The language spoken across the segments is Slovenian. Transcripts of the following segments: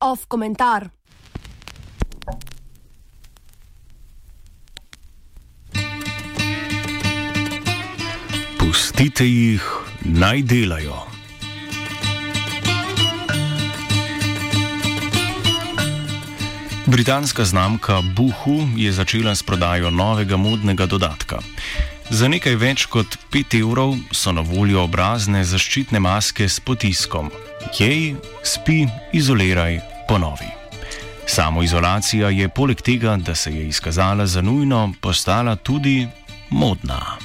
Off komentar. Pustite jih, naj delajo. Britanska znamka Buhu je začela s prodajo novega modnega dodatka. Za nekaj več kot 5 evrov so na voljo obrazne zaščitne maske s potiskom: Jej, spi, izoliraj, ponovi. Samoizolacija je poleg tega, da se je izkazala za nujno, postala tudi modna.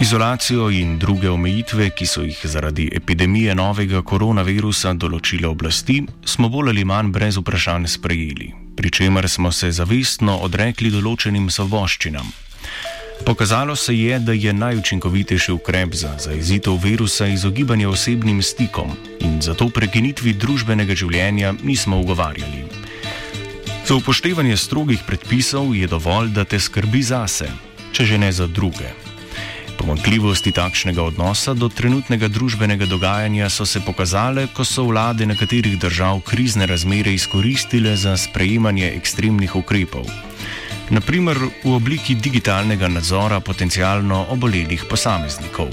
Izolacijo in druge omejitve, ki so jih zaradi epidemije novega koronavirusa določile oblasti, smo bolj ali manj brez vprašanj sprejeli, pri čemer smo se zavestno odrekli določenim svoboščinam. Pokazalo se je, da je najučinkovitejši ukrep za zaezitev virusa izogibanje osebnim stikom in zato prekinitvi družbenega življenja nismo ugovarjali. Za upoštevanje strogih predpisov je dovolj, da te skrbi zase, če že ne za druge. Pomankljivosti takšnega odnosa do trenutnega družbenega dogajanja so se pokazale, ko so vlade nekaterih držav krizne razmere izkoristile za sprejemanje ekstremnih ukrepov. Naprimer v obliki digitalnega nadzora potencialno obolelih posameznikov.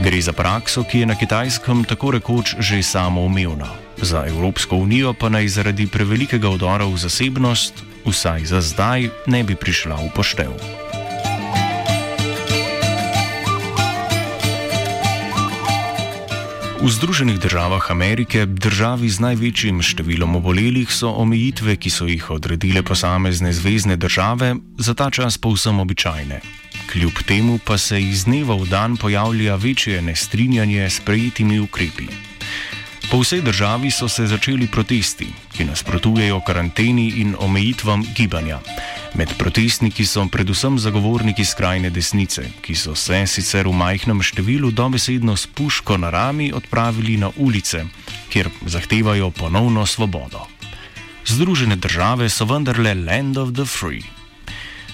Gre za prakso, ki je na kitajskem tako rekoč že samoumevna. Za Evropsko unijo pa naj zaradi prevelikega odora v zasebnost, vsaj za zdaj, ne bi prišla v poštev. V Združenih državah Amerike, državi z največjim številom obolelih, so omejitve, ki so jih odredile posamezne zvezdne države, za ta čas povsem običajne. Kljub temu pa se iz dneva v dan pojavlja večje nestrinjanje s prejetimi ukrepi. Po vsej državi so se začeli protesti, ki nasprotujejo karanteni in omejitvam gibanja. Med protestniki so predvsem zagovorniki skrajne desnice, ki so se sicer v majhnem številu dobesedno s puško na rami odpravili na ulice, kjer zahtevajo ponovno svobodo. Združene države so vendarle land of the free.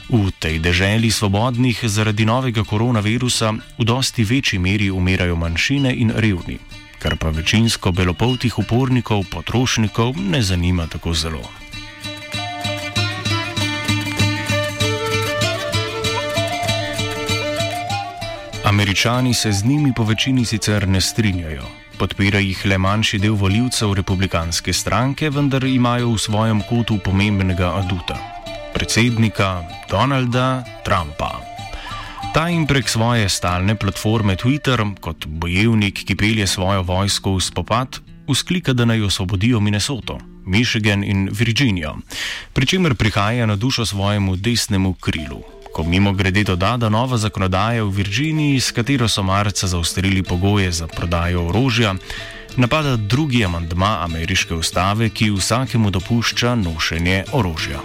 V tej deželi svobodnih zaradi novega koronavirusa v dosti večji meri umirajo manjšine in revni, kar pa večinsko belopoltih upornikov, potrošnikov ne zanima tako zelo. Američani se z njimi po večini sicer ne strinjajo. Podpira jih le manjši del voljivcev republikanske stranke, vendar imajo v svojem kotu pomembnega aduta - predsednika Donalda Trumpa. Ta jim prek svoje stalne platforme Twitter, kot bojevnik, ki pelje svojo vojsko v spopad, usklika, da naj osvobodijo Minnesoto, Michigan in Virginijo, pri čemer prihaja na dušo svojemu desnemu krilu, ko mimo grede doda, da nova zakonodaja v Virginiji, s katero so marca zaustrili pogoje za prodajo orožja, napada drugi amandma ameriške ustave, ki vsakemu dopušča nošenje orožja.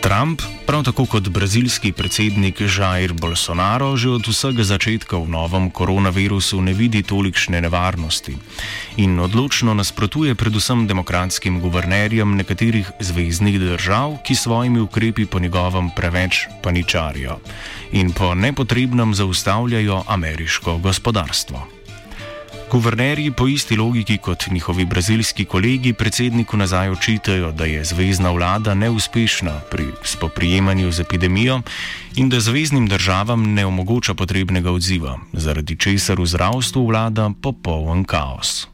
Trump Prav tako kot brazilski predsednik Jair Bolsonaro že od vsega začetka v novem koronavirusu ne vidi tolikšne nevarnosti in odločno nasprotuje predvsem demokratskim guvernerjem nekaterih zvezdnih držav, ki svojimi ukrepi po njegovem preveč paničarijo in po nepotrebnem zaustavljajo ameriško gospodarstvo. Guvernerji po isti logiki kot njihovi brazilski kolegi predsedniku nazaj očitajo, da je zvezdna vlada neuspešna pri spoprijemanju z epidemijo in da zvezdnim državam ne omogoča potrebnega odziva, zaradi česar v zdravstvu vlada popoln kaos.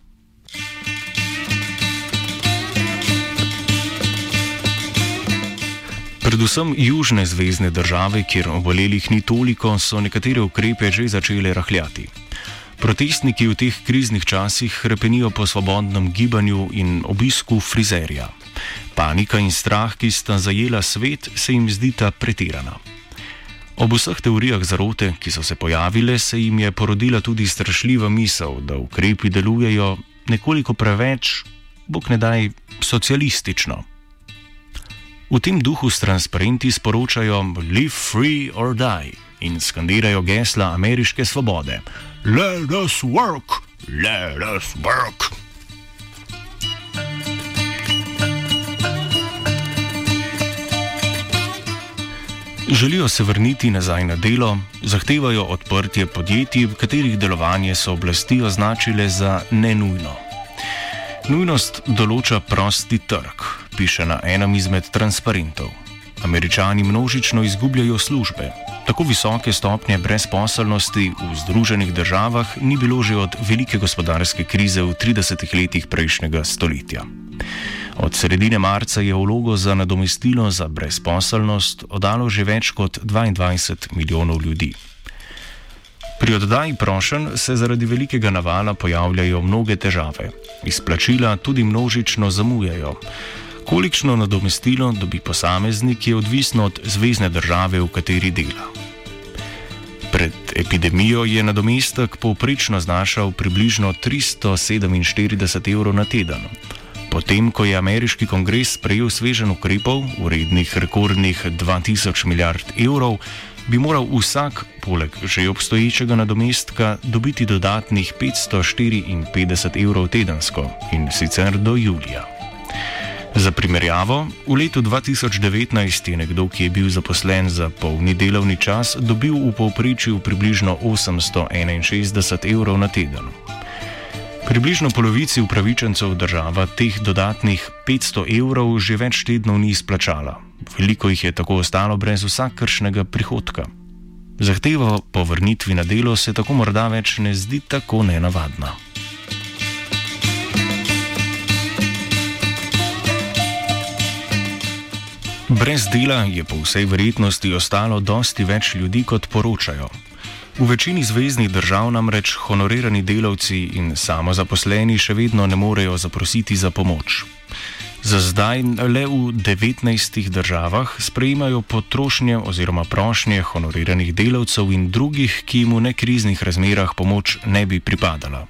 Predvsem južne zvezdne države, kjer obolelih ni toliko, so nekatere ukrepe že začele rahljati. Protestniki v teh kriznih časih repenijo po svobodnem gibanju in obisku frizerja. Panika in strah, ki sta zajela svet, se jim zdita pretirana. Ob vseh teorijah zarote, ki so se pojavile, se jim je porodila tudi strašljiva misel, da ukrepi delujejo nekoliko preveč, bog ne daj, socialistično. V tem duhu s transparenti sporočajo: Live free or die in skandirajo gesla ameriške svobode. Let us work, let us work. Želijo se vrniti nazaj na delo, zahtevajo odprtje podjetij, katerih delovanje so oblasti označile za nenujno. Nujnost določa prosti trg, piše na enem izmed transparentov. Američani množično izgubljajo službe. Tako visoke stopnje brezposelnosti v Združenih državah ni bilo že od velike gospodarske krize v 30 letih prejšnjega stoletja. Od sredine marca je vlogo za nadomestilo za brezposelnost oddalo že več kot 22 milijonov ljudi. Pri oddaji prošen se zaradi velikega navala pojavljajo mnoge težave. Izplačila tudi množično zamujajo. Kolikšno nadomestilo dobi posameznik je odvisno od zvezdne države, v kateri dela. Pred epidemijo je nadomestek povprečno znašal približno 347 evrov na teden. Potem, ko je ameriški kongres sprejel svežen ukrepov, urednih rekordnih 2000 milijard evrov, bi moral vsak, poleg že obstoječega nadomestka, dobiti dodatnih 554 evrov tedensko in sicer do julija. Za primerjavo, v letu 2019 je nekdo, ki je bil zaposlen za polni delovni čas, dobil v povprečju približno 861 evrov na teden. Približno polovici upravičencev država teh dodatnih 500 evrov že več tednov ni izplačala. Veliko jih je tako ostalo brez vsakršnega prihodka. Zahteva po vrnitvi na delo se tako morda več ne zdi tako nenavadna. Brez dela je po vsej verjetnosti ostalo dosti več ljudi, kot poročajo. V večini zvezdnih držav namreč honorirani delavci in samozaposleni še vedno ne morejo zaprositi za pomoč. Za zdaj le v 19 državah sprejemajo potrošnje oziroma prošnje honoriranih delavcev in drugih, ki jim v nekriznih razmerah pomoč ne bi pripadala.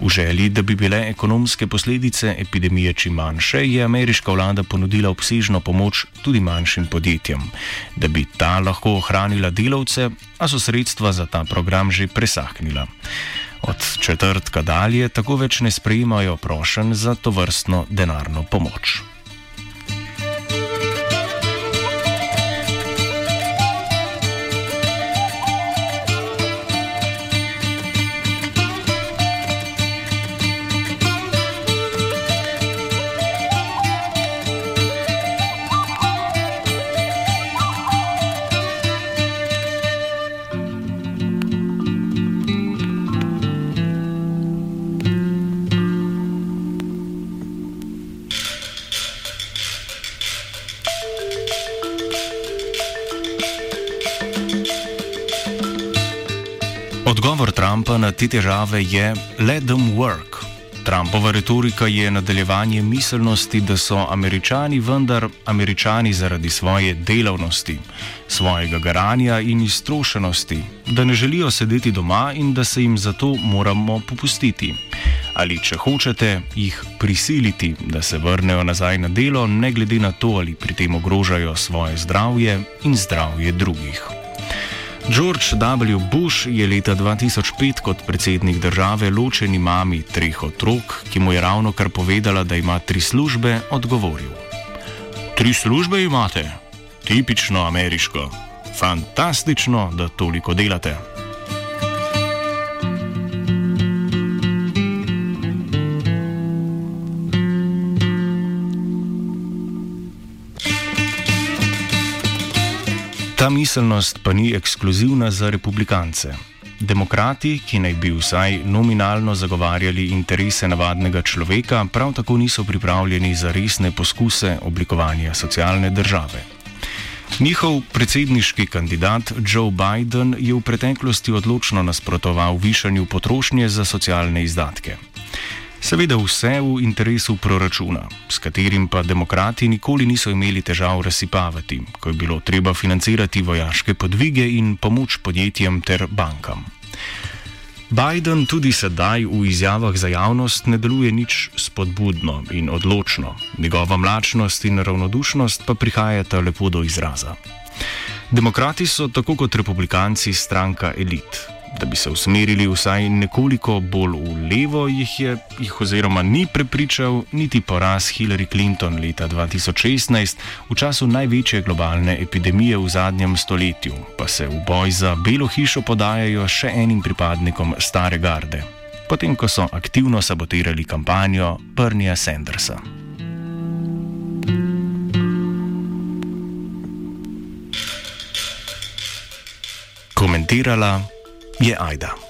V želji, da bi bile ekonomske posledice epidemije čim manjše, je ameriška vlada ponudila obsežno pomoč tudi manjšim podjetjem, da bi ta lahko ohranila delavce, a so sredstva za ta program že presahnila. Od četrtka dalje tako več ne sprejemajo prošen za to vrstno denarno pomoč. Odgovor Trumpa na te težave je: Let them work. Trumpova retorika je nadaljevanje miselnosti, da so američani vendar američani zaradi svoje delavnosti, svojega garanja in iztrošenosti, da ne želijo sedeti doma in da se jim zato moramo popustiti. Ali če hočete, jih prisiliti, da se vrnejo nazaj na delo, ne glede na to, ali pri tem ogrožajo svoje zdravje in zdravje drugih. George W. Bush je leta 2005 kot predsednik države ločeni mami treh otrok, ki mu je ravno kar povedala, da ima tri službe, odgovoril: Tri službe imate? Tipično ameriško. Fantastično, da toliko delate. Ta miselnost pa ni ekskluzivna za republikance. Demokrati, ki naj bi vsaj nominalno zagovarjali interese navadnega človeka, prav tako niso pripravljeni za resne poskuse oblikovanja socialne države. Njihov predsedniški kandidat Joe Biden je v preteklosti odločno nasprotoval višanju potrošnje za socialne izdatke. Seveda vse v interesu proračuna, s katerim pa demokrati nikoli niso imeli težav razsipavati, ko je bilo treba financirati vojaške podvige in pomoč podjetjem ter bankam. Biden tudi sedaj v izjavah za javnost ne deluje nič spodbudno in odločno, njegova mlačnost in ravnodušnost pa prihajata lepo do izraza. Demokrati so tako kot republikanci stranka elit da bi se usmerili vsaj nekoliko bolj v levo, jih je, jih oziroma ni prepričal niti poraz Hillary Clinton leta 2016 v času največje globalne epidemije v zadnjem stoletju, pa se v boj za Belo hišo podajajo še enim pripadnikom stare garde, potem ko so aktivno sabotirali kampanjo Bernieja Sandersa. Komentirala je Aida.